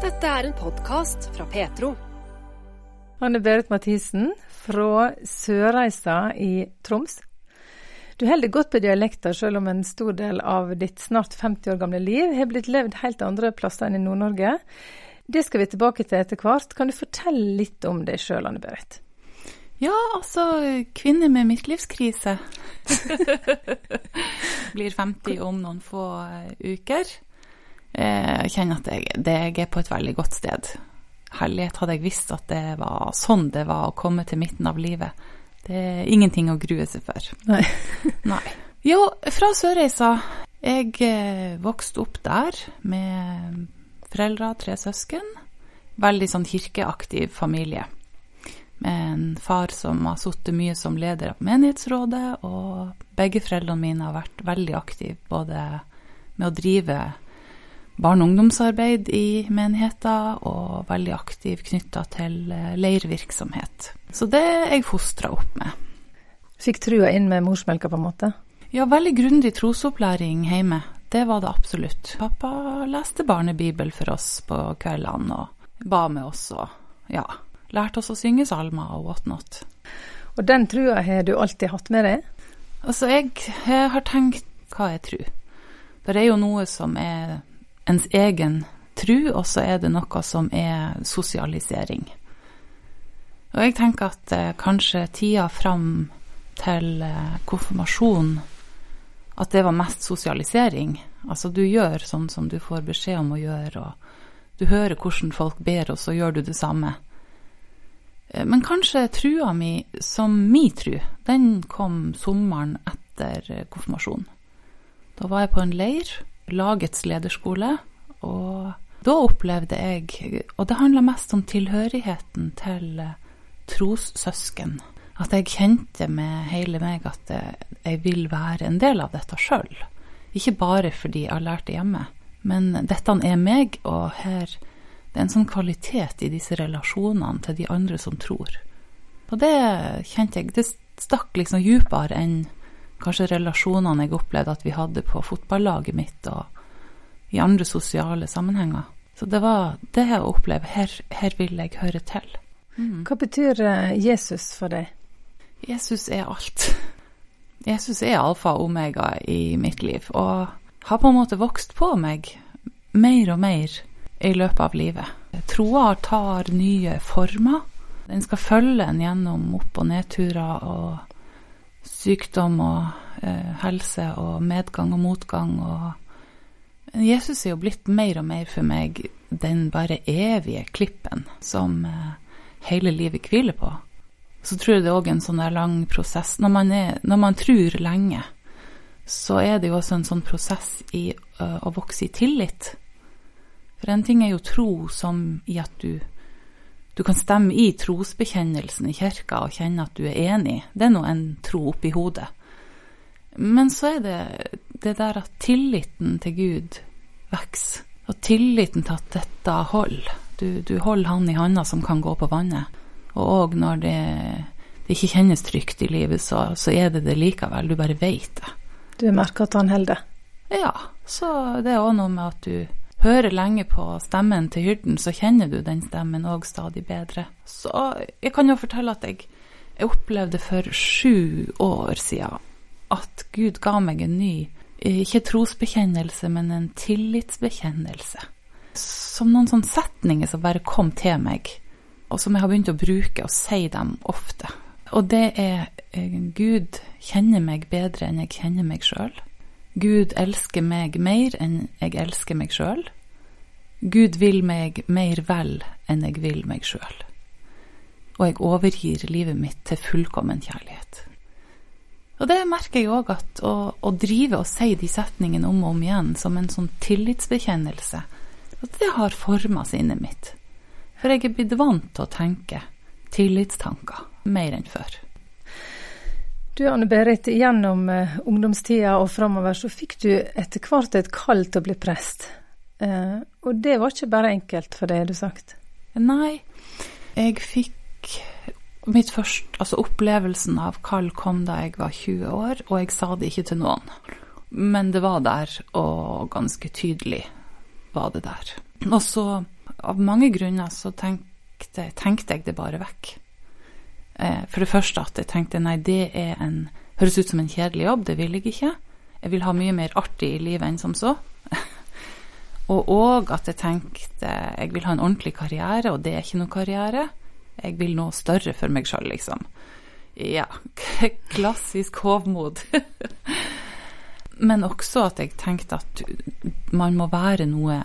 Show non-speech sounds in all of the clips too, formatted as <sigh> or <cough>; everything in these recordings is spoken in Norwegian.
Dette er en podkast fra Petro. Anne Berit Mathisen fra Sørreisa i Troms. Du holder godt på dialekter, selv om en stor del av ditt snart 50 år gamle liv har blitt levd helt andre plasser enn i Nord-Norge. Det skal vi tilbake til etter hvert. Kan du fortelle litt om deg sjøl, Anne Berit? Ja, altså kvinne med midtlivskrise. <laughs> Blir 50 om noen få eh, uker. Eh, Jeg kjenner at jeg, det, jeg er på et veldig godt sted. Herlighet hadde jeg visst at det var sånn det var å komme til midten av livet. Det er ingenting å grue seg for. Nei. <laughs> Nei. Jo, fra Sørreisa. Jeg eh, vokste opp der med foreldre, tre søsken. Veldig sånn kirkeaktiv familie. Med en far som har sittet mye som leder av menighetsrådet, og begge foreldrene mine har vært veldig aktive både med å drive barne- og ungdomsarbeid i menigheter, og veldig aktiv knytta til eh, leirvirksomhet. Så det er jeg fostra opp med. Fikk trua inn med morsmelka, på en måte? Ja, veldig grundig trosopplæring hjemme. Det var det absolutt. Pappa leste barnebibel for oss på kveldene og ba med oss og ja, lærte oss å synge salmer og whatnot. Og den trua har du alltid hatt med deg? Altså, jeg, jeg har tenkt hva jeg tror. Det er jo noe som er ens egen tru, og så er det noe som er sosialisering. Og jeg tenker at eh, kanskje tida fram til eh, konfirmasjon at det var mest sosialisering. Altså du gjør sånn som du får beskjed om å gjøre, og du hører hvordan folk ber, og så gjør du det samme. Eh, Men kanskje trua mi som mi tru, den kom sommeren etter konfirmasjonen. konfirmasjon. Da var jeg på en leir, lagets lederskole, og da opplevde jeg, og det handla mest om tilhørigheten til eh, trossøsken, at jeg kjente med hele meg at eh, jeg vil være en del av dette sjøl. Ikke bare fordi jeg har lært det hjemme, men dette er meg, og her det er en sånn kvalitet i disse relasjonene til de andre som tror. Og det kjente jeg, det stakk liksom djupere enn kanskje relasjonene jeg opplevde at vi hadde på fotballaget mitt og i andre sosiale sammenhenger. Så det var det jeg opplevde, her, her vil jeg høre til. Hva betyr eh, Jesus for deg? Jesus er alt. Jesus er alfa og omega i mitt liv, og har på en måte vokst på meg mer og mer i løpet av livet. Troa tar nye former. Den skal følge en gjennom opp- og nedturer og sykdom og eh, helse og medgang og motgang. Og Jesus er jo blitt mer og mer for meg den bare evige klippen som eh, hele livet hviler på. Så tror jeg det er òg en sånn der lang prosess. Når man, er, når man tror lenge, så er det jo også en sånn prosess i ø, å vokse i tillit. For en ting er jo tro som i at du, du kan stemme i trosbekjennelsen i kirka og kjenne at du er enig. Det er nå en tro oppi hodet. Men så er det det der at tilliten til Gud vokser. Og tilliten til at dette holder. Du, du holder han i handa som kan gå på vannet. Og òg når det, det ikke kjennes trygt i livet, så, så er det det likevel. Du bare veit det. Du merker at han holder. Ja, så det er òg noe med at du hører lenge på stemmen til hyrden, så kjenner du den stemmen òg stadig bedre. Så jeg kan jo fortelle at jeg, jeg opplevde for sju år siden at Gud ga meg en ny, ikke trosbekjennelse, men en tillitsbekjennelse. Som noen sånne setninger som bare kom til meg, og som jeg har begynt å bruke og si dem ofte. Og det er eh, Gud kjenner meg bedre enn jeg kjenner meg sjøl. Gud elsker meg mer enn jeg elsker meg sjøl. Gud vil meg mer vel enn jeg vil meg sjøl. Og jeg overgir livet mitt til fullkommen kjærlighet. Og det merker jeg òg at å, å drive og si de setningene om og om igjen som en sånn tillitsbekjennelse, at det har forma sinnet mitt. For jeg er blitt vant til å tenke tillitstanker mer enn før. Du Anne Berit, gjennom eh, ungdomstida og framover så fikk du etter hvert et kall til å bli prest. Eh, og det var ikke bare enkelt for deg, har du sagt? Nei, jeg fikk mitt første Altså opplevelsen av kall kom da jeg var 20 år, og jeg sa det ikke til noen. Men det var der, og ganske tydelig var det der. Og så av mange grunner så tenkte, tenkte jeg det bare vekk. Eh, for det første at jeg tenkte nei, det en Høres ut som en kjedelig jobb, det vil jeg ikke. Jeg vil ha mye mer artig i livet enn som så. <laughs> og òg at jeg tenkte jeg vil ha en ordentlig karriere, og det er ikke noe karriere. Jeg vil noe større for meg sjøl, liksom. Ja, <laughs> klassisk hovmod. <laughs> Men også at jeg tenkte at man må være noe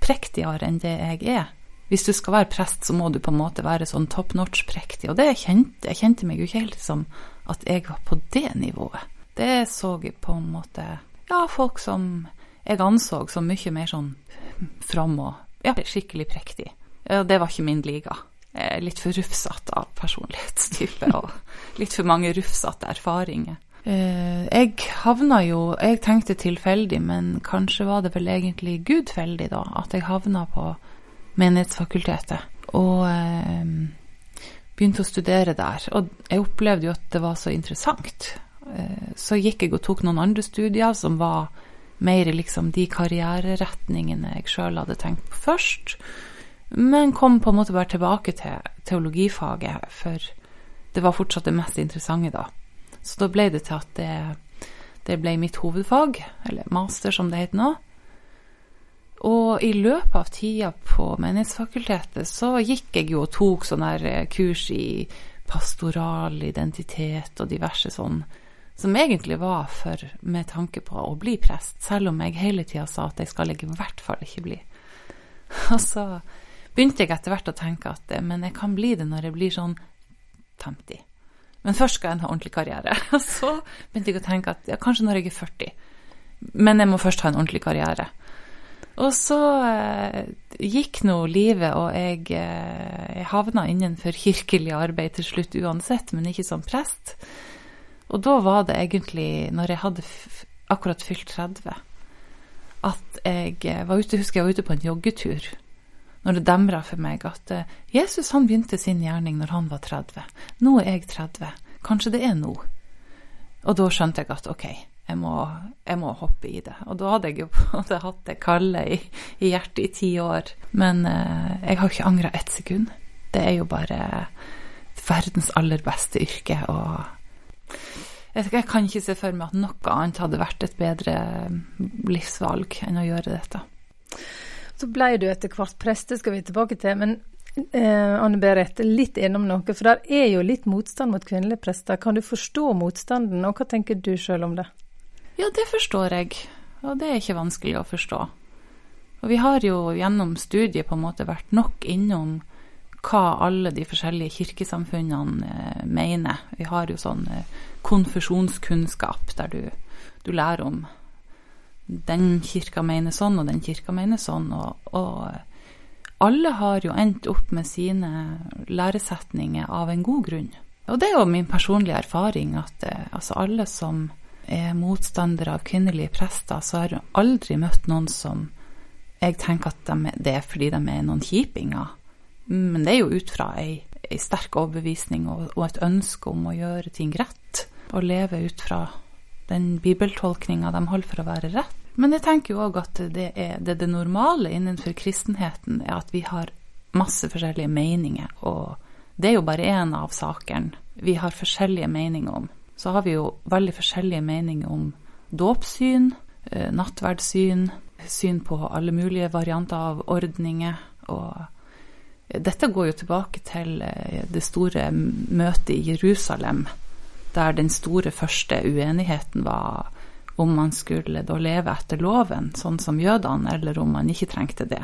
prektigere enn det jeg er. Hvis du skal være prest, så må du på en måte være sånn top notch prektig. Og det kjente jeg kjente meg jo ikke helt som at jeg var på det nivået. Det så jeg på en måte Ja, folk som jeg anså som mye mer sånn fram og ja, skikkelig prektig. Ja, det var ikke min liga. Litt for rufsete av personlighetstype og litt for mange rufsete erfaringer. Eh, jeg havna jo Jeg tenkte tilfeldig, men kanskje var det vel egentlig gudfeldig, da, at jeg havna på Menighetsfakultetet. Og eh, begynte å studere der. Og jeg opplevde jo at det var så interessant. Eh, så gikk jeg og tok noen andre studier som var mer liksom de karriereretningene jeg sjøl hadde tenkt på først. Men kom på en måte bare tilbake til teologifaget, for det var fortsatt det mest interessante da. Så da ble det til at det, det ble mitt hovedfag, eller master som det heter nå. Og i løpet av tida på Menighetsfakultetet så gikk jeg jo og tok sånne her kurs i pastoral identitet og diverse sånn, som egentlig var for med tanke på å bli prest, selv om jeg hele tida sa at jeg skal jeg i hvert fall ikke bli. <laughs> Og så begynte jeg etter hvert å tenke at eh, men jeg kan bli det når jeg blir sånn 50. Men først skal jeg ha ordentlig karriere. <laughs> Og så begynte jeg å tenke at ja, kanskje når jeg er 40. Men jeg må først ha en ordentlig karriere. Og så eh, gikk nå livet, og jeg, eh, jeg havna innenfor kirkelig arbeid til slutt uansett, men ikke som prest. Og da var det egentlig, når jeg hadde akkurat fylt 30, at jeg eh, var ute, husker jeg var ute på en joggetur. Når det demra for meg at Jesus han begynte sin gjerning når han var 30. Nå er jeg 30. Kanskje det er nå. Og da skjønte jeg at ok, jeg må, jeg må, hoppe i det. Og da hadde jeg jo på hatt det kalde i, i, hjertet i ti år. Men eh, jeg har ikke angra ett sekund. Det er jo bare verdens aller beste yrke. Og jeg, jeg, kan ikke se for meg at noe annet hadde vært et bedre livsvalg enn å gjøre dette. Så ble du etter hvert preste, skal vi tilbake til. Men eh, Anne Berit, litt innom noe. For der er jo litt motstand mot kvinnelige prester. Kan du forstå motstanden, og hva tenker du sjøl om det? Ja, det forstår jeg, og det er ikke vanskelig å forstå. Og vi har jo gjennom studiet på en måte vært nok innom hva alle de forskjellige kirkesamfunnene eh, mener. Vi har jo sånn eh, konfesjonskunnskap der du, du, lærer om den kirka mener sånn, og den kirka mener sånn. Og, og alle har jo endt opp med sine læresetninger av en god grunn. Og det er jo min personlige erfaring at eh, altså alle som er motstandere av kvinnelige prester, så har jeg aldri møtt noen som jeg tenker at de, det er fordi de er noen kjipinger. Men det er jo ut fra ei, ei sterk overbevisning og, og, et ønske om å gjøre ting rett. Og leve ut fra den bibeltolkninga de holder for å være rett. Men jeg tenker jo òg at det, er, det, det normale innenfor kristenheten er at vi har masse forskjellige meninger, og det er jo bare én av sakene vi har forskjellige meninger om så har vi jo veldig forskjellige meninger om dåpssyn, eh, nattverdssyn, syn på alle mulige varianter av ordninger. Og dette går jo tilbake til eh, det store møtet i Jerusalem, der den store første uenigheten var om man skulle da leve etter loven, sånn som jødene, eller om man ikke trengte det.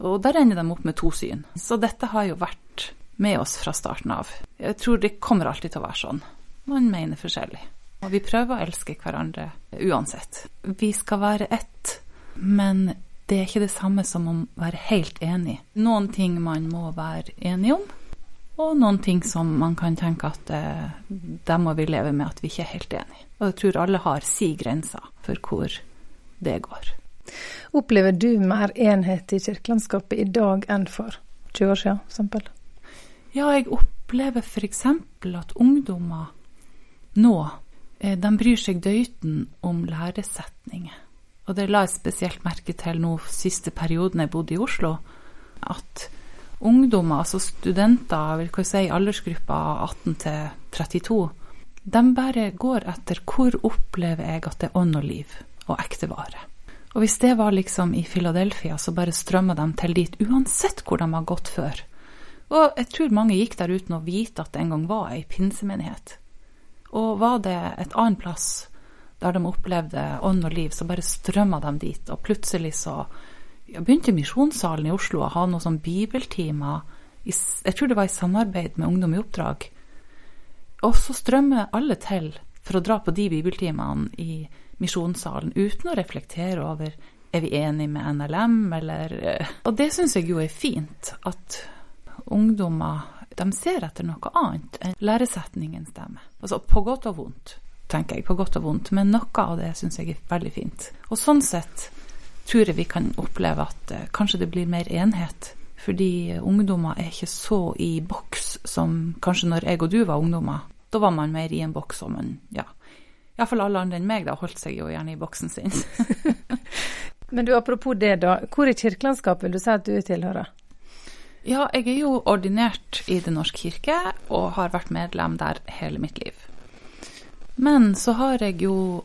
Og der ender de opp med to syn. Så dette har jo vært med oss fra starten av. Jeg tror det kommer alltid til å være sånn man mener forskjellig. Og vi prøver å elske hverandre uansett. Vi skal være ett, men det er ikke det samme som å være helt enig. Noen ting man må være enig om, og noen ting som man kan tenke at eh, der må vi leve med at vi ikke er helt enige. Og jeg tror alle har si grenser for hvor det går. Opplever du mer enhet i kirkelandskapet i dag enn for 20 år siden, f.eks.? Ja, jeg opplever f.eks. at ungdommer nå, eh, de bryr seg døyten om læresetninger. Og det la jeg spesielt merke til nå siste perioden jeg bodde i Oslo, at ungdommer, altså studenter, vil jeg si aldersgruppa 18 til 32, de bare går etter hvor opplever jeg at det er ånd og liv og ekte vare. Og hvis det var liksom i Philadelphia, så bare strømmer de til dit, uansett hvor de har gått før. Og jeg tror mange gikk der uten å vite at det en gang var ei pinsemenighet. Og var det et annet plass der de opplevde ånd og liv, så bare strømma de dit. Og plutselig så begynte Misjonssalen i Oslo å ha noen sånn bibeltimer. Jeg tror det var i samarbeid med Ungdom i oppdrag. Og så strømmer alle til for å dra på de bibeltimene i Misjonssalen uten å reflektere over er vi enige med NLM, eller eh, Og det syns jeg jo er fint, at ungdommer de ser etter noe annet enn læresetningen stemmer. Altså på godt og vondt, tenker jeg. På godt og vondt. Men noe av det syns jeg er veldig fint. Og sånn sett tror jeg vi kan oppleve at uh, kanskje det blir mer enhet. Fordi ungdommer er ikke så i boks som kanskje når jeg og du var ungdommer. Da var man mer i en boks, og man, ja Iallfall alle andre enn meg da holdt seg jo gjerne i boksen sin. <laughs> Men du, apropos det, da. Hvor i kirkelandskapet vil du si at du tilhører? Ja, jeg er jo ordinert i Den norske kirke, og har vært medlem der hele mitt liv. Men så har jeg jo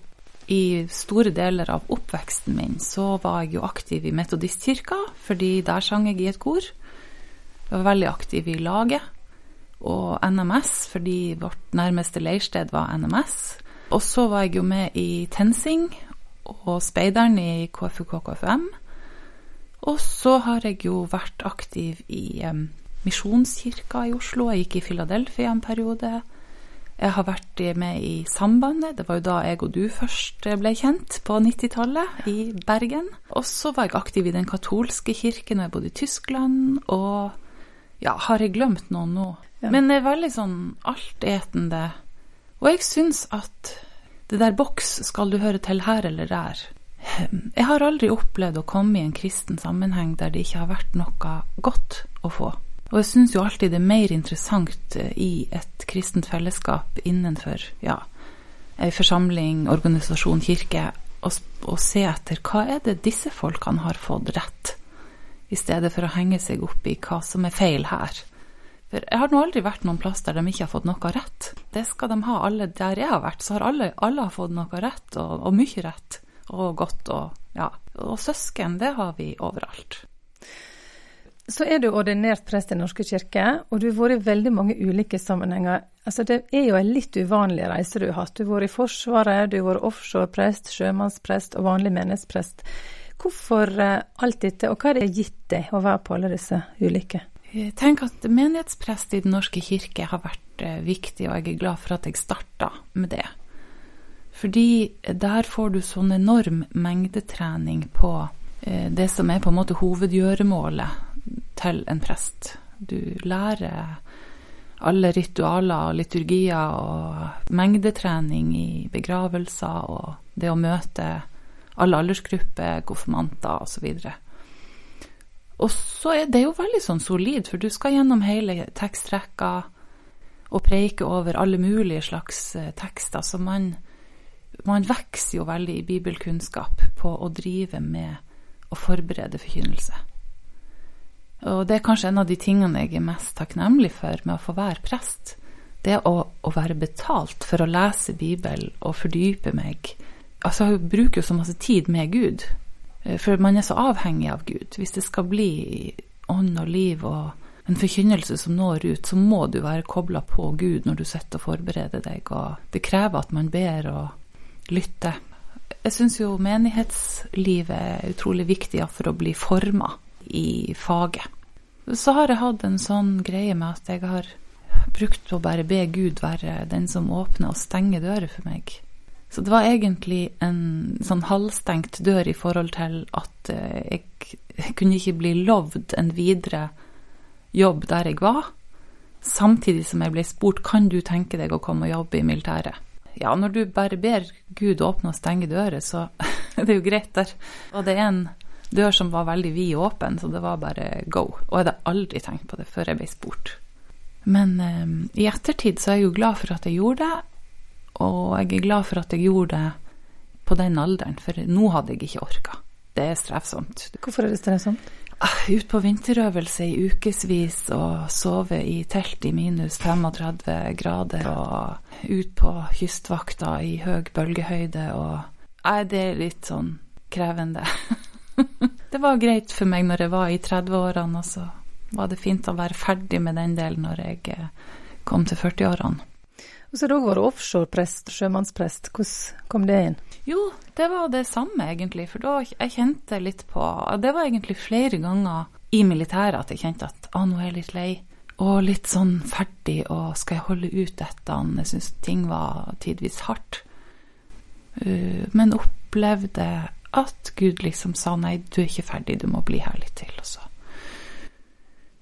i store deler av oppveksten min så var jeg jo aktiv i Metodistkirka, fordi der sang jeg i et kor. Jeg var veldig aktiv i laget. Og NMS, fordi vårt nærmeste leirsted var NMS. Og så var jeg jo med i TenSing og Speideren i KFUK-KFUM. Og så har jeg jo vært aktiv i um, Misjonskirka i Oslo. Jeg gikk i Philadelphia en periode. Jeg har vært med i Sambandet. Det var jo da jeg og du først ble kjent, på 90-tallet, i Bergen. Og så var jeg aktiv i den katolske kirken og jeg bodde i Tyskland. Og ja, har jeg glemt noe nå? Ja. Men det er veldig sånn altetende. Og jeg syns at det der boks, skal du høre til her eller der, jeg har aldri opplevd å komme i en kristen sammenheng der det ikke har vært noe godt å få. Og jeg syns jo alltid det er mer interessant eh, i et kristent fellesskap innenfor ja, ei forsamling, organisasjon, kirke, å, se etter hva er det disse folkene har fått rett, i stedet for å henge seg opp i hva som er feil her. For jeg har nå aldri vært noen plass der de ikke har fått noe rett. Det skal de ha, alle der jeg har vært, så har alle, alle har fått noe rett, og, og mye rett og godt og ja. Og søsken, det har vi overalt. Så er du ordinert prest i Norske kirke, og du har vært i veldig mange ulike sammenhenger. Altså, det er jo en litt uvanlig reise du har hatt. Du har vært i Forsvaret, du har vært offshoreprest, sjømannsprest og vanlig menighetsprest. Hvorfor eh, alt dette, og hva har det gitt deg å være på alle disse ulike? Jeg tenker at menighetsprest i Den norske kirke har vært eh, viktig, og jeg er glad for at jeg starta med det. Fordi der får du sånn enorm mengdetrening på eh, det som er på en måte hovedgjøremålet til en prest. Du lærer alle ritualer og liturgier og mengdetrening i begravelser og det å møte alle aldersgrupper, konfirmanter osv. Og så er det jo veldig sånn solid, for du skal gjennom hele tekstrekka og preike over alle mulige slags eh, tekster. Så man, man vokser jo veldig i bibelkunnskap på å drive med å forberede forkynnelse. Og det er kanskje en av de tingene jeg er mest takknemlig for med å få være prest. Det å, å være betalt for å lese Bibelen og fordype meg. Altså, jeg bruker jo så masse tid med Gud. Eh, for man er så avhengig av Gud. Hvis det skal bli ånd og liv og en forkynnelse som når ut, så må du være kobla på Gud når du sitter og forbereder deg. Og det krever at man ber og lytte. Jeg syns jo menighetslivet er utrolig viktig for å bli forma i faget. Så har jeg hatt en sånn greie med at jeg har brukt å bare be Gud være den som åpner og stenger dører for meg. Så det var egentlig en sånn halvstengt dør i forhold til at eh, jeg kunne ikke bli lovd en videre jobb der jeg var, samtidig som jeg ble spurt kan du tenke deg å komme og jobbe i militæret ja, når du bare ber Gud åpne og stenge dører, så <laughs> det er jo greit der. Og det er en dør som var veldig vid åpen, så det var bare go. Og jeg hadde aldri tenkt på det før jeg ble spurt. Men eh, i ettertid så er jeg jo glad for at jeg gjorde det, og jeg er glad for at jeg gjorde det på den alderen, for nå hadde jeg ikke orka. Det er strevsomt. Hvorfor er det strevsomt? Ut på vinterøvelse i ukevis og sove i telt i minus 35 grader og ut på kystvakta i høy bølgehøyde og Nei, det er litt sånn krevende. <laughs> det var greit for meg når jeg var i 30-årene, og så var det fint å være ferdig med den delen når jeg eh, kom til 40-årene. Og så har du òg vært offshoreprest, sjømannsprest. Hvordan kom det inn? Jo, det var det samme, egentlig. For da jeg kjente litt på Det var egentlig flere ganger i militæret at jeg kjente at å, nå er jeg litt lei. Og litt sånn ferdig, og skal jeg holde ut dette? Jeg syns ting var tidvis hardt. Uh, men opplevde at Gud liksom sa nei, du er ikke ferdig, du må bli her litt til. Og så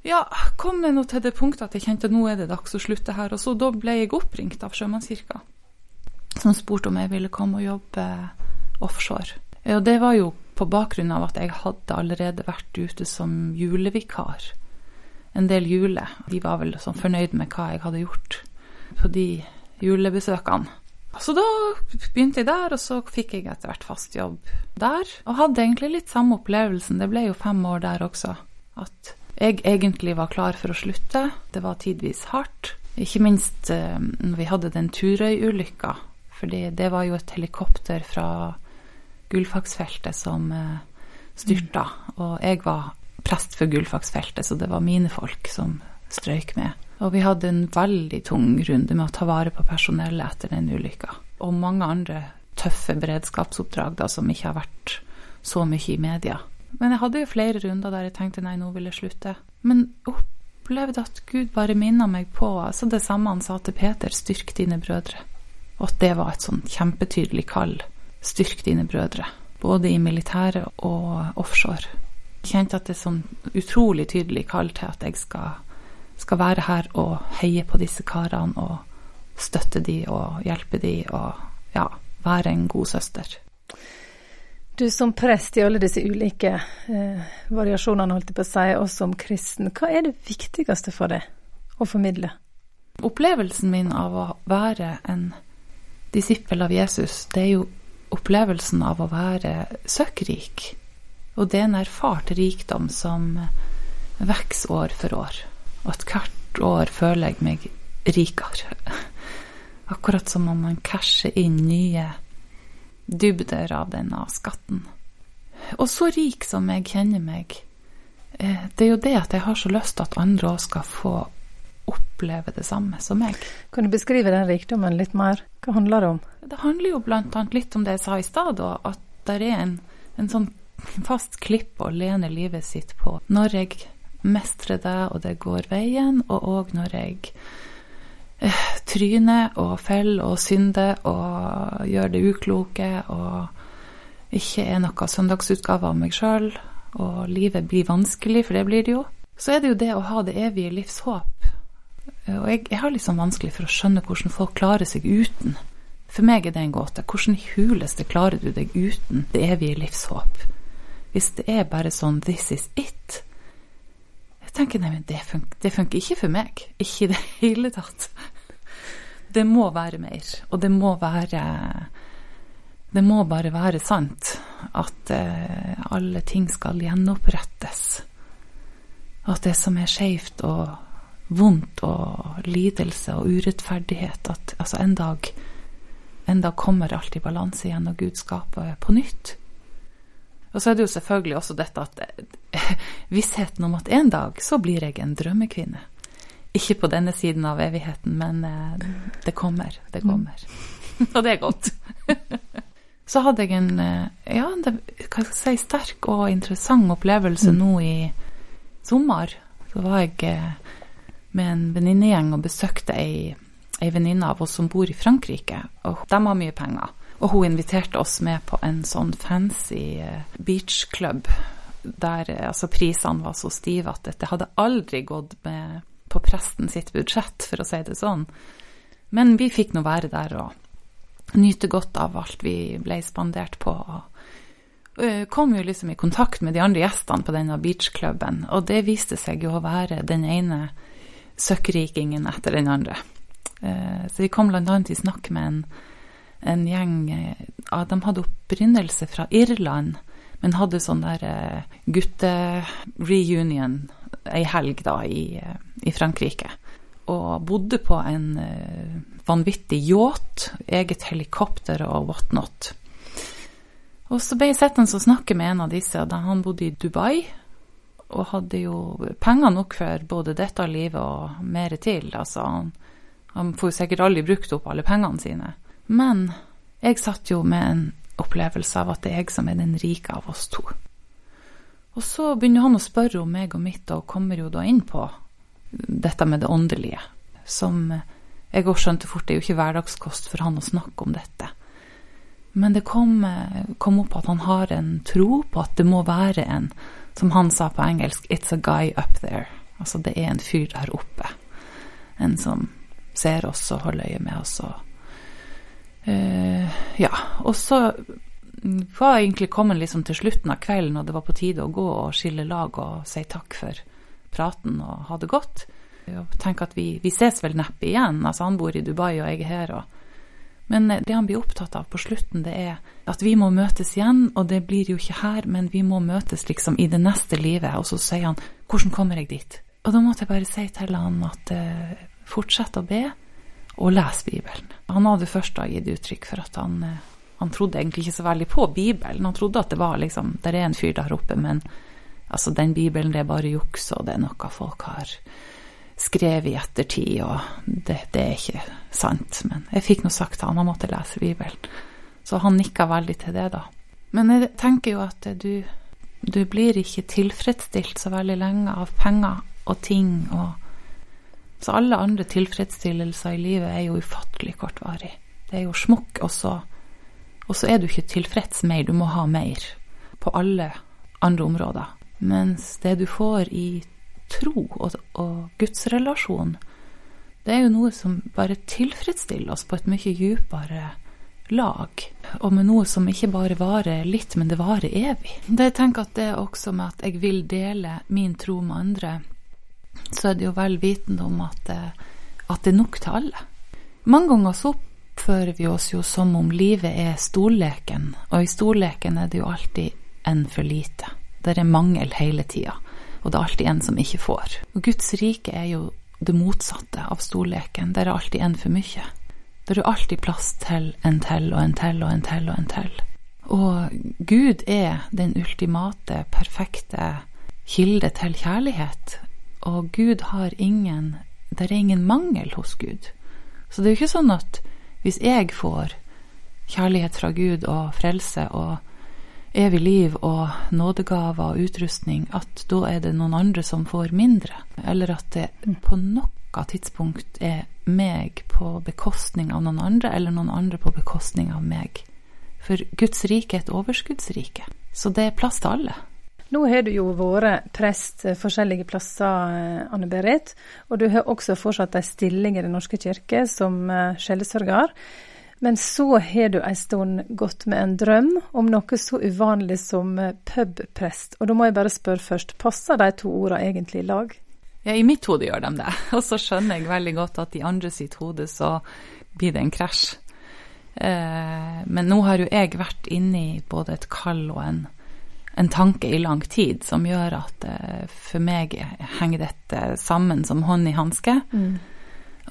ja, kom jeg nå til det punktet at jeg kjente at nå er det dags å slutte her. Og så da ble jeg oppringt av Sjømannskirka, som spurte om jeg ville komme og jobbe offshore. Og det var jo på bakgrunn av at jeg hadde allerede vært ute som julevikar en del jule. De var vel sånn fornøyd med hva jeg hadde gjort på de julebesøkene. Så da begynte jeg der, og så fikk jeg etter hvert fast jobb der. Og hadde egentlig litt samme opplevelsen. Det ble jo fem år der også. At jeg egentlig var klar for å slutte. Det var tidvis hardt. Ikke minst eh, når vi hadde den Turøy-ulykka. For det var jo et helikopter fra Gullfaksfeltet som eh, styrta. Mm. Og jeg var prest for Gullfaksfeltet, så det var mine folk som strøyk med. Og vi hadde en veldig tung runde med å ta vare på personellet etter den ulykka. Og mange andre tøffe beredskapsoppdrag da, som ikke har vært så mye i media. Men jeg hadde jo flere runder der jeg tenkte nei, nå vil jeg slutte. Men opplevde at Gud bare minna meg på altså det samme han sa til Peter, styrk dine brødre. Og at det var et sånn kjempetydelig kall. Styrk dine brødre. Både i militæret og offshore. Jeg kjente at det er sånn utrolig tydelig kall til at jeg skal skal være her og heie på disse karene og støtte de og hjelpe de og ja, være en god søster. Du som prest i alle disse ulike eh, variasjonene, holdt jeg på å si, og som kristen, hva er det viktigste for deg å formidle? Opplevelsen min av å være en disippel av Jesus, det er jo opplevelsen av å være søkkrik. Og det er en erfart rikdom som vokser år for år. Og at hvert år føler jeg meg rikere. <laughs> Akkurat som om man casher inn nye dybder av denne skatten. Og så rik som jeg kjenner meg, eh, det er jo det at jeg har så lyst til at andre òg skal få oppleve det samme som meg. Kan du beskrive den rikdommen litt mer? Hva handler det om? Det handler jo annet litt om det jeg sa i stad, at det er en, en sånn fast klipp å lene livet sitt på. Når jeg mestrer det, og det går veien, og òg når jeg tryner og faller og synder og gjør det ukloke og ikke er noe søndagsutgave av meg sjøl, og livet blir vanskelig, for det blir det jo, så er det jo det å ha det evige livs håp. Og jeg, jeg har sånn vanskelig for å skjønne hvordan folk klarer seg uten. For meg er det en gåte. Hvordan i huleste klarer du deg uten det evige livs håp? Hvis det er bare sånn 'this is it', jeg tenker nei, men det funker, det funker ikke for meg. Ikke i det hele tatt. Det må være mer, og det må være Det må bare være sant at uh, alle ting skal gjenopprettes. At det som er skeivt og vondt og lidelse og urettferdighet At altså en dag, en dag kommer alt i balanse igjen, og Gud skaper på nytt. Og så er det jo selvfølgelig også dette at <laughs> vissheten om at en dag så blir jeg en drømmekvinne. Ikke på denne siden av evigheten, men eh, det kommer. Det mm. kommer. <laughs> og det er godt. <laughs> så hadde jeg en eh, ja, det, hva skal jeg si, sterk og interessant opplevelse mm. nå i sommer. Så var jeg eh, med en venninnegjeng og besøkte ei, ei venninne av oss som bor i Frankrike. Og de har mye penger. Og hun inviterte oss med på en sånn fancy beachklubb der altså, prisene var så stive at dette hadde aldri gått med på presten sitt budsjett, for å si det sånn. Men vi fikk nå være der og nyte godt av alt vi ble spandert på. Og eh, kom jo liksom i kontakt med de andre gjestene på denne beachcluben, og det viste seg jo å være den ene søkkrikingen etter den andre. Så vi kom bl.a. i snakk med en en gjeng De hadde opprinnelse fra Irland, men hadde sånn der eh, guttereunion ei helg da i, i, Frankrike. Og bodde på en eh, vanvittig yacht, eget helikopter og whatnot. Og så ble jeg sittende og snakke med en av disse, da han bodde i Dubai. Og hadde jo penger nok for både dette livet og mer til. Altså, han, han får jo sikkert aldri brukt opp alle pengene sine. Men jeg satt jo med en opplevelse av at det er jeg som er den rike av oss to. Og så begynner han å spørre om meg og mitt, og kommer jo da inn på dette med det åndelige. Som jeg òg skjønte fort, det er jo ikke hverdagskost for han å snakke om dette. Men det kom, kom, opp at han har en tro på at det må være en, som han sa på engelsk, 'it's a guy up there'. Altså det er en fyr der oppe. En som ser oss og holder øye med oss og Uh, ja. Og så var egentlig kommet liksom til slutten av kvelden, og det var på tide å gå og skille lag og si takk for praten og ha det godt. Og tenke at vi, vi ses vel neppe igjen. Altså, han bor i Dubai, og jeg er her. Og... Men det han blir opptatt av på slutten, det er at vi må møtes igjen, og det blir jo ikke her, men vi må møtes liksom i det neste livet. Og så sier han 'Hvordan kommer jeg dit?' Og da måtte jeg bare si til han at uh, fortsett å be og les Bibelen. Han hadde først da gitt uttrykk for at han, eh, han, trodde egentlig ikke så veldig på Bibelen. Han trodde at det var liksom Der er en fyr der oppe, men altså, den Bibelen det er bare juks, og det er noe folk har skrevet i ettertid, og det, det er ikke sant. Men jeg fikk nå sagt til han han måtte lese Bibelen. Så han nikka veldig til det, da. Men jeg tenker jo at du, du blir ikke tilfredsstilt så veldig lenge av penger og ting og så alle andre tilfredsstillelser i livet er jo ufattelig kortvarig. Det er jo smokk, og så, og så er du ikke tilfreds mer, du må ha mer på alle andre områder. Mens det du får i tro og, og gudsrelasjon, det er jo noe som bare tilfredsstiller oss på et mye djupere lag, og med noe som ikke bare varer litt, men det varer evig. Det jeg tenker at det er også med at jeg vil dele min tro med andre, så er det jo vel vitende om at, eh, at, det er nok til alle. Mange ganger så oppfører vi oss jo som om livet er storleken, og i storleken er det jo alltid en for lite. Det er mangel hele tida, og det er alltid en som ikke får. Og Guds rike er jo det motsatte av storleken. Der er alltid en for mye. Der er alltid plass til en til og en til og en til og en til. Og Gud er den ultimate, perfekte kilde til kjærlighet, og Gud har ingen Det er ingen mangel hos Gud. Så det er jo ikke sånn at hvis jeg får kjærlighet fra Gud og frelse og evig liv og nådegaver og utrustning, at da er det noen andre som får mindre. Eller at det på noe tidspunkt er meg på bekostning av noen andre, eller noen andre på bekostning av meg. For Guds rike er et overskuddsrike. Så det er plass til alle. Nå har du jo vært prest forskjellige plasser, eh, Anne Berit. Og du har også fortsatt ei stilling i Den norske kirke som eh, sjelesørger. Men så har du ei stund gått med en drøm om noe så uvanlig som eh, pubprest. Og da må jeg bare spørre først, passer de to ordene egentlig i lag? Ja, i mitt hode gjør de det. <laughs> Og så skjønner jeg veldig godt at i andre sitt hode så blir det en krasj. Men nå har jo jeg vært inne i både et kall og en en tanke i lang tid som gjør at uh, for meg henger dette sammen som hånd i hanske. Mm.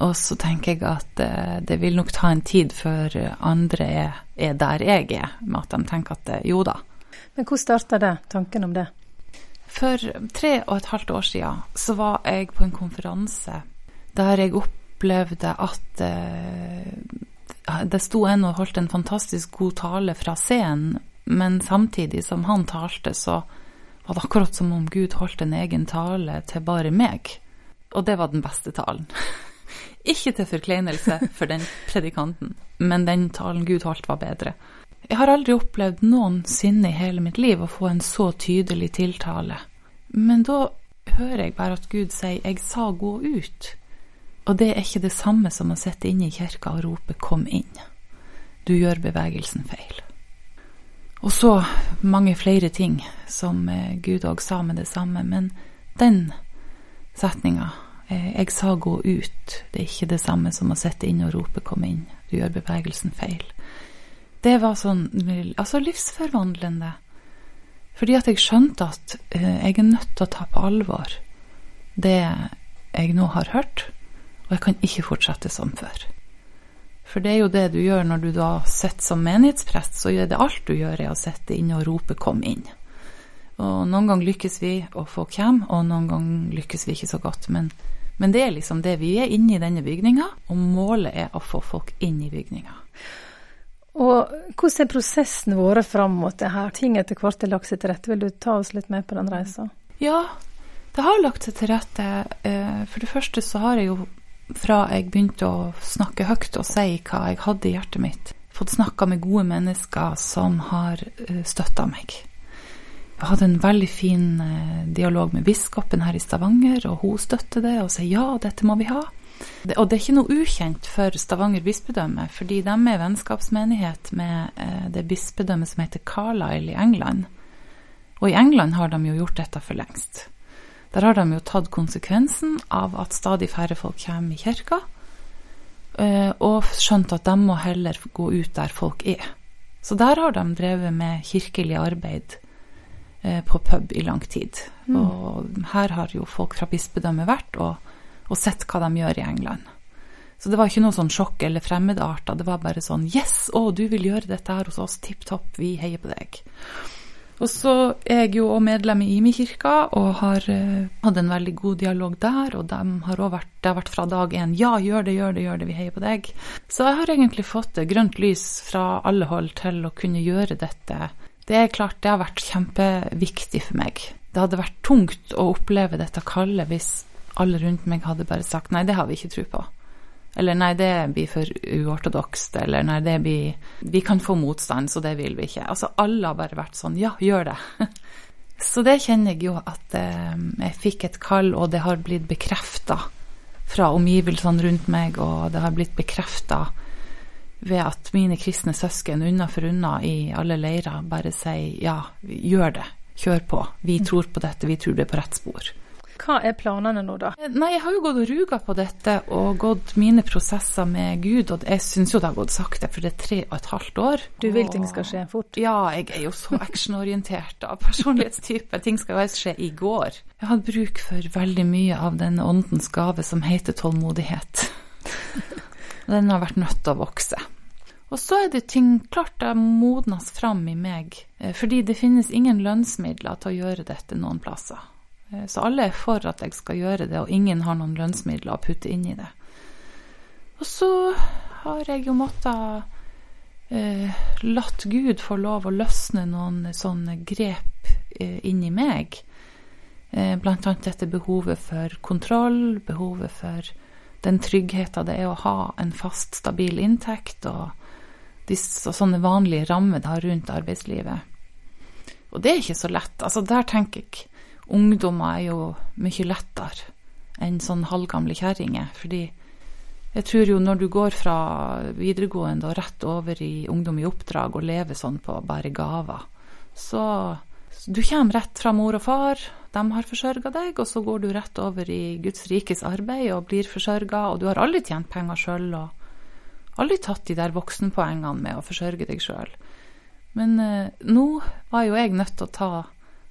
Og så tenker jeg at uh, det vil nok ta en tid før andre er, er, der jeg er, med at de tenker at uh, jo da. Men hvor starta det, tanken om det? For tre og et halvt år siden så var jeg på en konferanse der jeg opplevde at det sto en og holdt en fantastisk god tale fra scenen men samtidig som han talte, så var det akkurat som om Gud holdt en egen tale til bare meg. Og det var den beste talen. <laughs> Ikke til forkleinelse for den predikanten, men den talen Gud holdt, var bedre. Jeg har aldri opplevd noensinne i hele mitt liv å få en så tydelig tiltale. Men da hører jeg bare at Gud sier 'jeg sa gå ut'. Og det er ikke det samme som å sitte inne i kirka og rope 'kom inn'. Du gjør bevegelsen feil. Og så mange flere ting som eh, Gud òg sa med det samme. Men den setninga, eh, 'jeg sa gå ut', det er ikke det samme som å sitte inne og rope 'kom inn', du gjør bevegelsen feil. Det var sånn altså livsforvandlende. Fordi at jeg skjønte at eh, jeg er nødt til å ta på alvor det jeg nå har hørt, og jeg kan ikke fortsette som før. For det er jo det du gjør når du da sitter som menighetsprest, så er det alt du gjør, er å sitte inne og rope 'kom inn'. Og noen ganger lykkes vi, å få hvem, og noen ganger lykkes vi ikke så godt. Men, men det er liksom det. Vi er inne i denne bygninga, og målet er å få folk inn i bygninga. Og hvordan er prosessen vår fram mot det her? Ting etter hvert er lagt seg til rette. Vil du ta oss litt med på den reisa? Ja, det har lagt seg til rette. Eh, for det første så har jeg jo fra jeg begynte å snakke høyt og si hva jeg hadde i hjertet mitt, fått snakka med gode mennesker som har eh, støtta meg. Jeg hadde en veldig fin eh, dialog med biskopen her i Stavanger, og hun støtter det og sier ja, dette må vi ha. Og det er ikke noe ukjent for Stavanger bispedømme, fordi de er vennskapsmenighet med eh, det bispedømmet som heter Carlisle i England. Og i England har de jo gjort dette for lengst. Der har de jo tatt konsekvensen av at stadig færre folk kommer i kirka, eh, og skjønt at de må heller gå ut der folk er. Så der har de drevet med kirkelig arbeid eh, på pub i lang tid. Mm. Og her har jo folk fra bispedømmet vært og og sett hva de gjør i England. Så det var ikke noe sånn sjokk eller fremmedarter. Det var bare sånn Yes, å, du vil gjøre dette her hos oss. Tipp topp, vi heier på deg. Og så er jeg jo òg medlem i Imi-kirka og har uh, hatt en veldig god dialog der. Og de har vært, det har vært fra dag én ja, gjør det, gjør det, gjør det, vi heier på deg. Så jeg har egentlig fått grønt lys fra alle hold til å kunne gjøre dette. Det er klart det har vært kjempeviktig for meg. Det hadde vært tungt å oppleve dette kallet hvis alle rundt meg hadde bare sagt nei, det har vi ikke tro på. Eller nei, det blir for uortodokst. Eller nei, det blir Vi kan få motstand, så det vil vi ikke. Altså alle har bare vært sånn ja, gjør det. <laughs> så det kjenner jeg jo at eh, jeg fikk et kall, og det har blitt bekrefta fra omgivelsene rundt meg, og det har blitt bekrefta ved at mine kristne søsken unna for unna i alle leirer bare sier ja, gjør det, kjør på, vi mm. tror på dette, vi tror det er på rett spor. Hva er planene nå, da? Nei, Jeg har jo gått og ruga på dette og gått mine prosesser med Gud, og jeg syns jo det har gått sakte, for det er tre og et halvt år. Du vil ting skal skje fort? Ja, jeg er jo så actionorientert av personlighetstype. Ting skal jo helst skje i går. Jeg har bruk for veldig mye av denne åndens gave som heter tålmodighet. <laughs> Den har vært nødt til å vokse. Og så er det ting klart det modnes fram i meg, eh, fordi det finnes ingen lønnsmidler til å gjøre dette noen plasser. Eh, så alle er for at jeg skal gjøre det, og ingen har noen lønnsmidler å putte inn i det. Og så har jeg jo måttet eh, latt Gud få lov å løsne noen sånne grep eh, inni meg. Eh, blant annet dette behovet for kontroll, behovet for den tryggheten det er å ha en fast, stabil inntekt, og, disse, og sånne vanlige rammer det har rundt arbeidslivet. Og det er ikke så lett. Altså, der tenker jeg ungdommer er jo mye lettere enn sånn halvgamle kjerringer. Fordi jeg tror jo når du går fra videregående og rett over i ungdom i oppdrag og lever sånn på bare gaver, så du kommer rett fra mor og far, de har forsørga deg, og så går du rett over i Guds rikes arbeid og blir forsørga, og du har aldri tjent penger sjøl og aldri tatt de der voksenpoengene med å forsørge deg sjøl. Men eh, nå var jo jeg nødt til å ta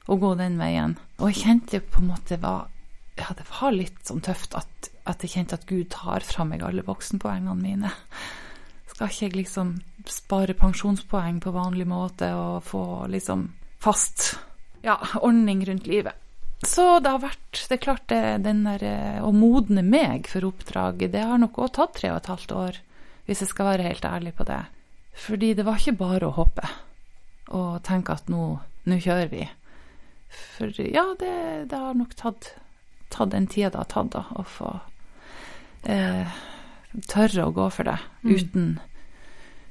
å gå den veien. Og jeg kjente på en måte var, ja, det var litt sånn tøft at, at, jeg kjente at Gud tar fra meg alle voksenpoengene mine. Skal ikke jeg liksom spare pensjonspoeng på vanlig måte og få liksom fast ja, ordning rundt livet? Så det har vært Det er klart, det, den der eh, å modne meg for oppdraget, det har nok òg tatt tre og et halvt år, hvis jeg skal være helt ærlig på det. Fordi det var ikke bare å hoppe og tenke at nå, nå kjører vi. For ja, det, det har nok tatt, tatt den tida det har tatt, da, å få eh, tørre å gå for det mm. uten,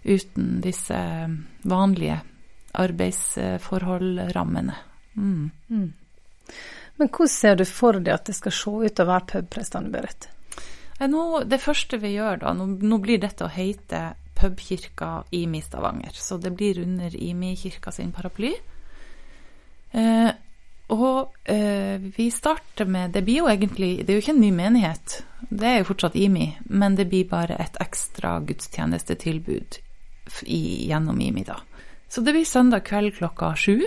uten disse vanlige arbeidsforhold-rammene. Mm. Mm. Men hvordan ser du for deg at det skal se ut å være pubprest, Anne Berit? Eh, det første vi gjør da, nå, nå blir dette å heite pubkirka IMI Stavanger. Så det blir under IMI-kirka sin paraply. Eh, og eh, vi starter med Det blir jo egentlig Det er jo ikke en ny menighet, det er jo fortsatt IMI, men det blir bare et ekstra gudstjenestetilbud i, gjennom IMI, da. Så det blir søndag kveld klokka sju.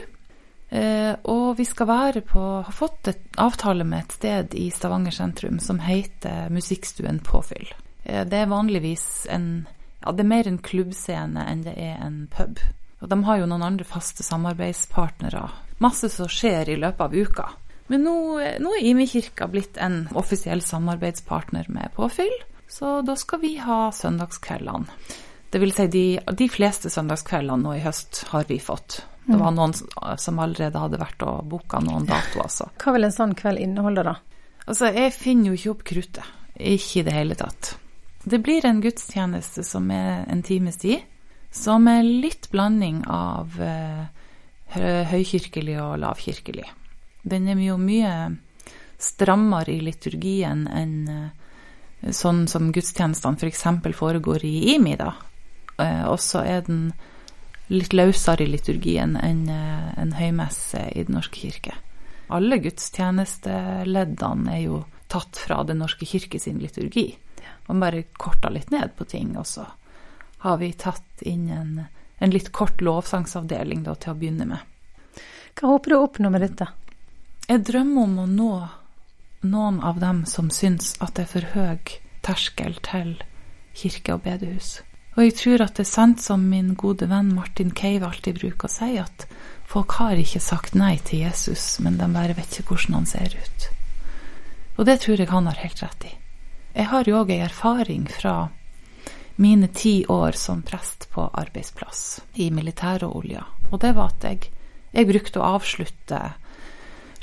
Eh, og vi skal være på Har fått et avtale med et sted i Stavanger sentrum som heter Musikkstuen Påfyll. Eh, det er vanligvis en Ja, det er mer en klubbscene enn det er en pub. Og de har jo noen andre faste samarbeidspartnere. Masse som skjer i løpet av uka. Men nå, eh, nå er Imi kirka blitt en offisiell samarbeidspartner med Påfyll, så da skal vi ha søndagskveldene. Det vil si de, de fleste søndagskveldene nå i høst har vi fått. Det var noen som allerede hadde vært og booka noen datoer. Så. Hva vil en sånn kveld inneholde, da? Altså, jeg finner jo ikke opp kruttet. Ikke i det hele tatt. Det blir en gudstjeneste som er en times tid, som er litt blanding av uh, høykirkelig og lavkirkelig. Den er jo mye strammere i liturgien enn uh, sånn som gudstjenestene f.eks. For foregår i IMI, da. Uh, og så er den litt løsere i liturgien enn en høymesse i Den norske kirke. Alle gudstjenesteleddene er jo tatt fra Den norske kirke sin liturgi. Man bare korta litt ned på ting, og så har vi tatt inn en, en litt kort lovsangsavdeling da, til å begynne med. Hva håper du å oppnå med dette? Jeg drømmer om å nå noen av dem som syns at det er for høy terskel til kirke og bedehus. Og jeg tror at det er sant som min gode venn Martin Cave alltid bruker å si, at folk har ikke sagt nei til Jesus, men de bare vet ikke hvordan han ser ut. Og det tror jeg han har helt rett i. Jeg har jo òg ei erfaring fra mine ti år som prest på arbeidsplass i militæret og og det var at jeg, jeg brukte å avslutte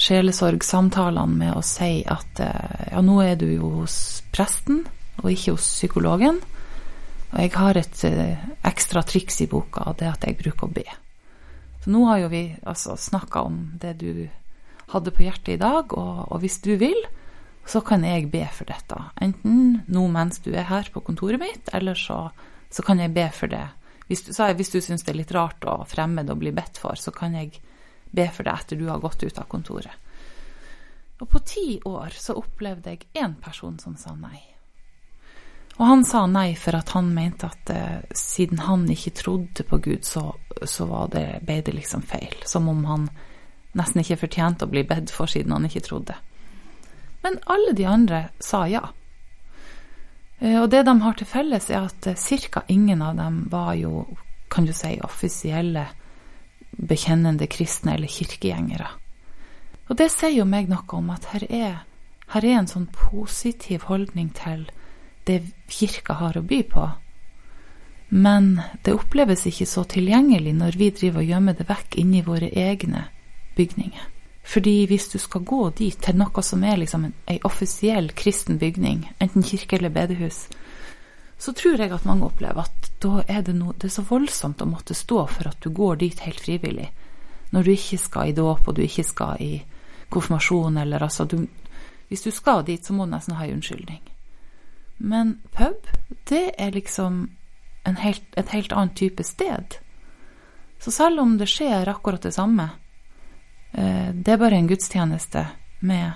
sjelesorgsamtalene med å si at eh, ja, nå er du jo hos presten og ikke hos psykologen. Og jeg har et eh, ekstra triks i boka, og det er at jeg bruker å be. Så nå har jo vi altså snakka om det du hadde på hjertet i dag, og, og, hvis du vil, så kan jeg be for dette. Enten nå mens du er her på kontoret mitt, eller så, så kan jeg be for det. Hvis du, hvis du syns det er litt rart og fremmed å bli bedt for, så kan jeg be for det etter du har gått ut av kontoret. Og på ti år så opplevde jeg én person som sa nei. Og han sa nei for at han mente at eh, siden han ikke trodde på Gud, så, så det, ble det liksom feil. Som om han nesten ikke fortjente å bli bedt for siden han ikke trodde. Men alle de andre sa ja. Eh, og det de har til felles, er at eh, ca. ingen av dem var jo, kan du si, offisielle bekjennende kristne eller kirkegjengere. Og det sier jo meg noe om at her er, her er en sånn positiv holdning til det kirka har å by på. Men det oppleves ikke så tilgjengelig når vi driver og gjemmer det vekk inni våre egne bygninger. Fordi hvis du skal gå dit, til noe som er liksom en offisiell kristen bygning, enten kirke eller bedehus, så tror jeg at mange opplever at da er det, no, det er så voldsomt å måtte stå for at du går dit helt frivillig. Når du ikke skal i dåp, og du ikke skal i konfirmasjon, eller altså du, Hvis du skal dit, så må du nesten ha en unnskyldning. Men pub, det er liksom helt, et helt annet type sted. Så selv om det skjer akkurat det samme, det er bare en gudstjeneste med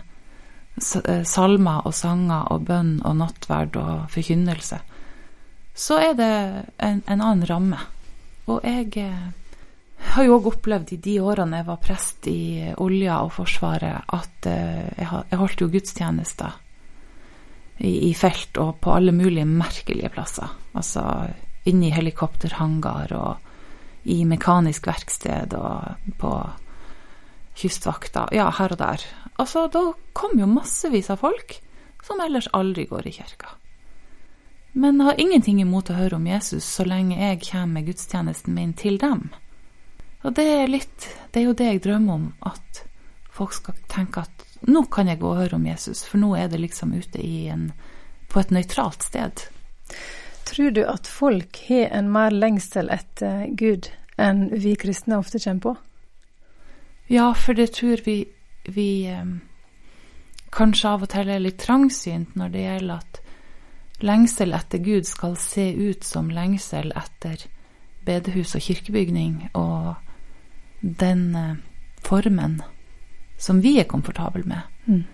eh, salmer og sanger og bønn og nattverd og forkynnelse, så er det en, en annen ramme. Og jeg eh, har jo òg opplevd i de årene jeg var prest i olja og Forsvaret, at jeg, holdt jo gudstjenester i, felt og på alle mulige merkelige plasser. Altså inne i helikopterhangar og i mekanisk verksted og på kystvakta. Ja, her og der. Altså, da kom jo massevis av folk som ellers aldri går i kirka. Men har ingenting imot å høre om Jesus så lenge jeg kommer med gudstjenesten min til dem. Og det er litt Det er jo det jeg drømmer om, at folk skal tenke at nå kan jeg gå og høre om Jesus, for nå er det liksom ute en, på et nøytralt sted. Tror du at folk har en mer lengsel etter Gud enn vi kristne ofte kommer på? Ja, for det tror vi, vi um, kanskje av og til er litt trangsynt når det gjelder at lengsel etter Gud skal se ut som lengsel etter bedehus og kirkebygning, og den uh, formen som vi er komfortable med. Mm.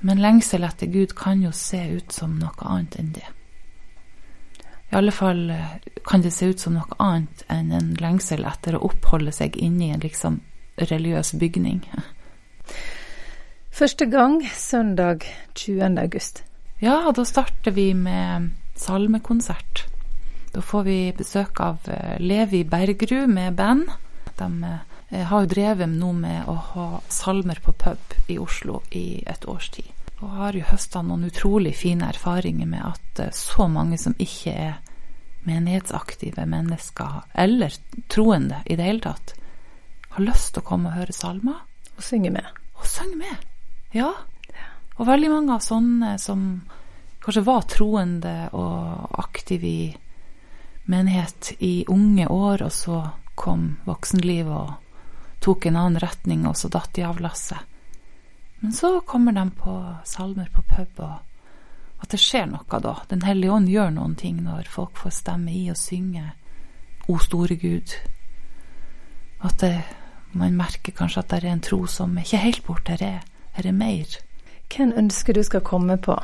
Men lengsel etter Gud kan jo se ut som noe annet enn det. I alle fall eh, kan det se ut som noe annet enn en lengsel etter å oppholde seg inni en liksom religiøs bygning. Første gang søndag 20. august. Ja, da starter vi med salmekonsert. Da får vi besøk av eh, Levi Bergerud med band. De eh, har jo drevet nå med å ha salmer på pub i Oslo i et års tid. Og har jo høsta noen utrolig fine erfaringer med at eh, så mange som ikke er menighetsaktive mennesker, eller troende i det hele tatt, har lyst til å komme og høre salmer. Og synge med. Og synge med. Ja. Og veldig mange av sånne som kanskje var troende og aktive i menighet i unge år, og så kom voksenlivet og tok en annen retning, og så datt de av lasset. Men så kommer de på salmer på pub, og at det skjer noe da. Den hellige ånd gjør noen ting når folk får stemme i og synge O store Gud. At det, man merker kanskje at det er en tro som er ikke helt borte, det er er mer? Hvem ønsker du skal komme på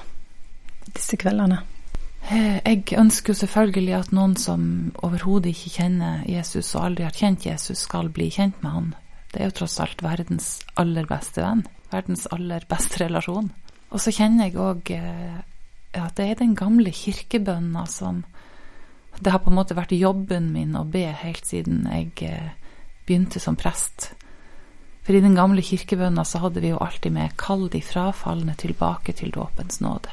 disse kveldene? Eh, jeg ønsker jo selvfølgelig at noen som overhodet ikke kjenner Jesus og aldri har kjent Jesus, skal bli kjent med han. Det er jo tross alt verdens aller beste venn. Verdens aller beste relasjon. Og så kjenner jeg òg eh, at det er den gamle kirkebønna som Det har på en måte vært jobben min å be helt siden jeg eh, begynte som prest. For i den gamle kirkebønna så hadde vi jo alltid med 'kall de frafalne tilbake til dåpens nåde'.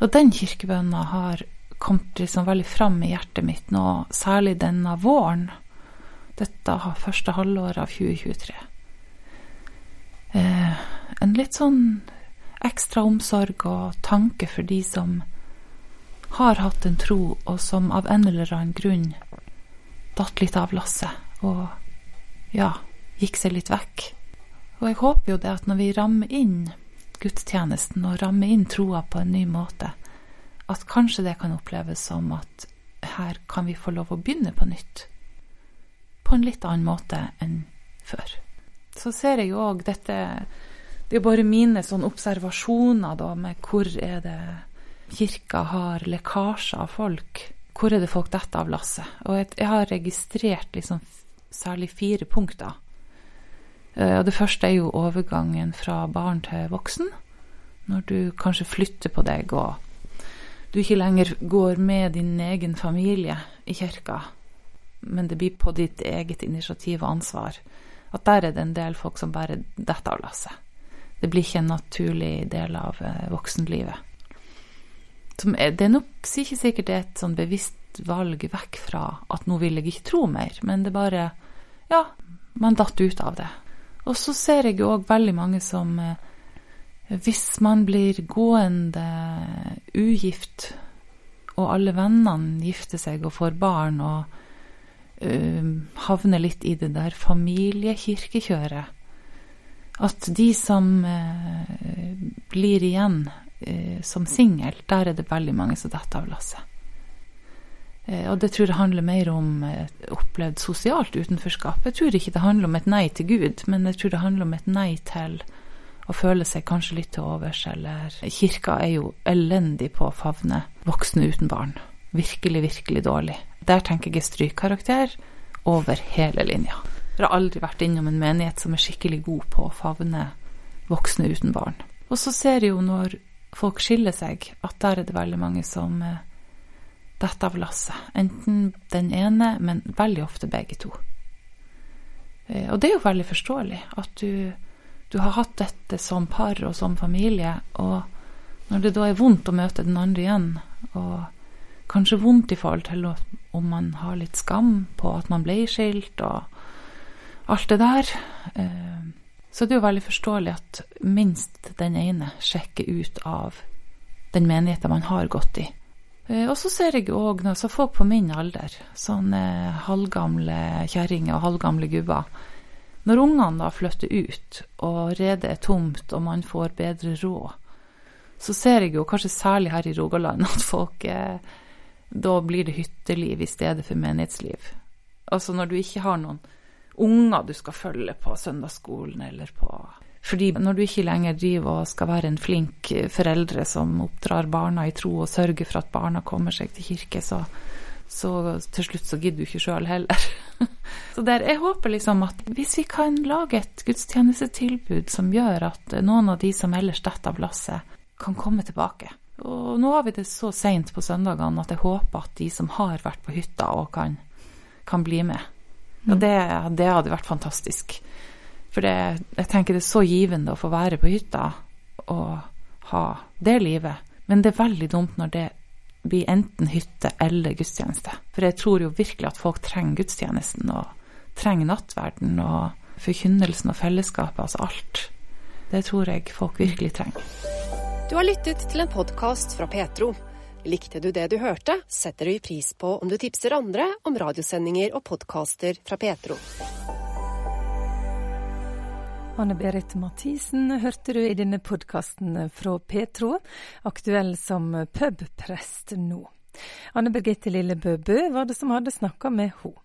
Og den kirkebønna har kommet liksom veldig fram i hjertet mitt nå, særlig denne våren. Dette første halvåret av 2023. Eh, en litt sånn ekstra omsorg og tanke for de som har hatt en tro, og som av en eller annen grunn datt litt av lasset. Og ja, gikk seg litt vekk. Og jeg håper jo det at når vi rammer inn gudstjenesten og rammer inn troa på en ny måte, at kanskje det kan oppleves som at her kan vi få lov å begynne på nytt. På en litt annen måte enn før. Så ser jeg jo òg dette Det er bare mine sånne observasjoner da med hvor er det kirka har lekkasjer av folk. Hvor er det folk detter av lasset? Og jeg, har registrert liksom særlig fire punkter Eh, og det første er jo overgangen fra barn til voksen. Når du kanskje flytter på deg og du ikke lenger går med din egen familie i kirka, men det blir på ditt eget initiativ og ansvar. At der er det en del folk som bare detter av lasset. Det blir ikke en naturlig del av eh, er, det er nok ikke sikkert er et sånn bevisst valg vekk fra at nå vil jeg ikke tro mer, men det bare Ja, man datt ut av det. Og så ser jeg jo òg veldig mange som eh, Hvis man blir gående ugift, og alle vennene gifter seg og får barn, og uh, havner litt i det der familiekirkekjøret At de som uh, blir igjen som singel, der er det veldig mange som detter av lasset. Eh, og det tror jeg handler mer om opplevd sosialt utenforskap. Jeg tror ikke det handler om et nei til Gud, men jeg tror det handler om et nei til å føle seg kanskje litt til overs, eller Kirka er jo elendig på å favne voksne uten barn. Virkelig, virkelig dårlig. Der tenker jeg strykkarakter over hele linja. Jeg har aldri vært innom en menighet som er skikkelig god på å favne voksne uten barn. Og så ser jeg jo når folk skiller seg, at der er det veldig mange som detter dette av lasset. Enten den ene, men veldig ofte begge to. Eh, og det er jo veldig forståelig at du, du har hatt dette som par og som familie, og når det da er vondt å møte den andre igjen, og kanskje vondt i forhold til om man har litt skam på at man ble skilt, og alt det der, eh, så det er jo veldig forståelig at minst den ene sjekker ut av den menigheten man har gått i. Eh, og så ser jeg òg folk på min alder, sånne halvgamle kjerringer og halvgamle gubber. Når ungene da flytter ut, og redet er tomt, og man får bedre råd, så ser jeg jo, kanskje særlig her i Rogaland, at folk eh, Da blir det hytteliv i stedet for menighetsliv. Altså når du ikke har noen unger du skal følge på søndagsskolen eller på fordi når du ikke lenger driver og skal være en flink foreldre som oppdrar barna i tro og sørger for at barna kommer seg til kirke, så, så til slutt så gidder du ikke sjøl heller. <laughs> så der, jeg håper liksom at hvis vi kan lage et gudstjenestetilbud som gjør at noen av de som ellers detter av lasset, kan komme tilbake. Og nå har vi det så seint på søndagene at jeg håper at de som har vært på hytta og kan, kan bli med. Og det, det hadde vært fantastisk. For det, jeg tenker det er så givende å få være på hytta og ha det livet. Men det er veldig dumt når det blir enten hytte eller gudstjeneste. For jeg tror jo virkelig at folk trenger gudstjenesten og trenger nattverden og forkynnelsen og fellesskapet, altså alt. Det tror jeg folk virkelig trenger. Du har lyttet til en podkast fra Petro. Likte du det du hørte, setter vi pris på om du tipser andre om radiosendinger og podkaster fra Petro. Anne Berit Mathisen hørte du i denne podkasten fra Petro, aktuell som pubprest nå. Anne Birgitte Lillebø Bø var det som hadde snakka med henne.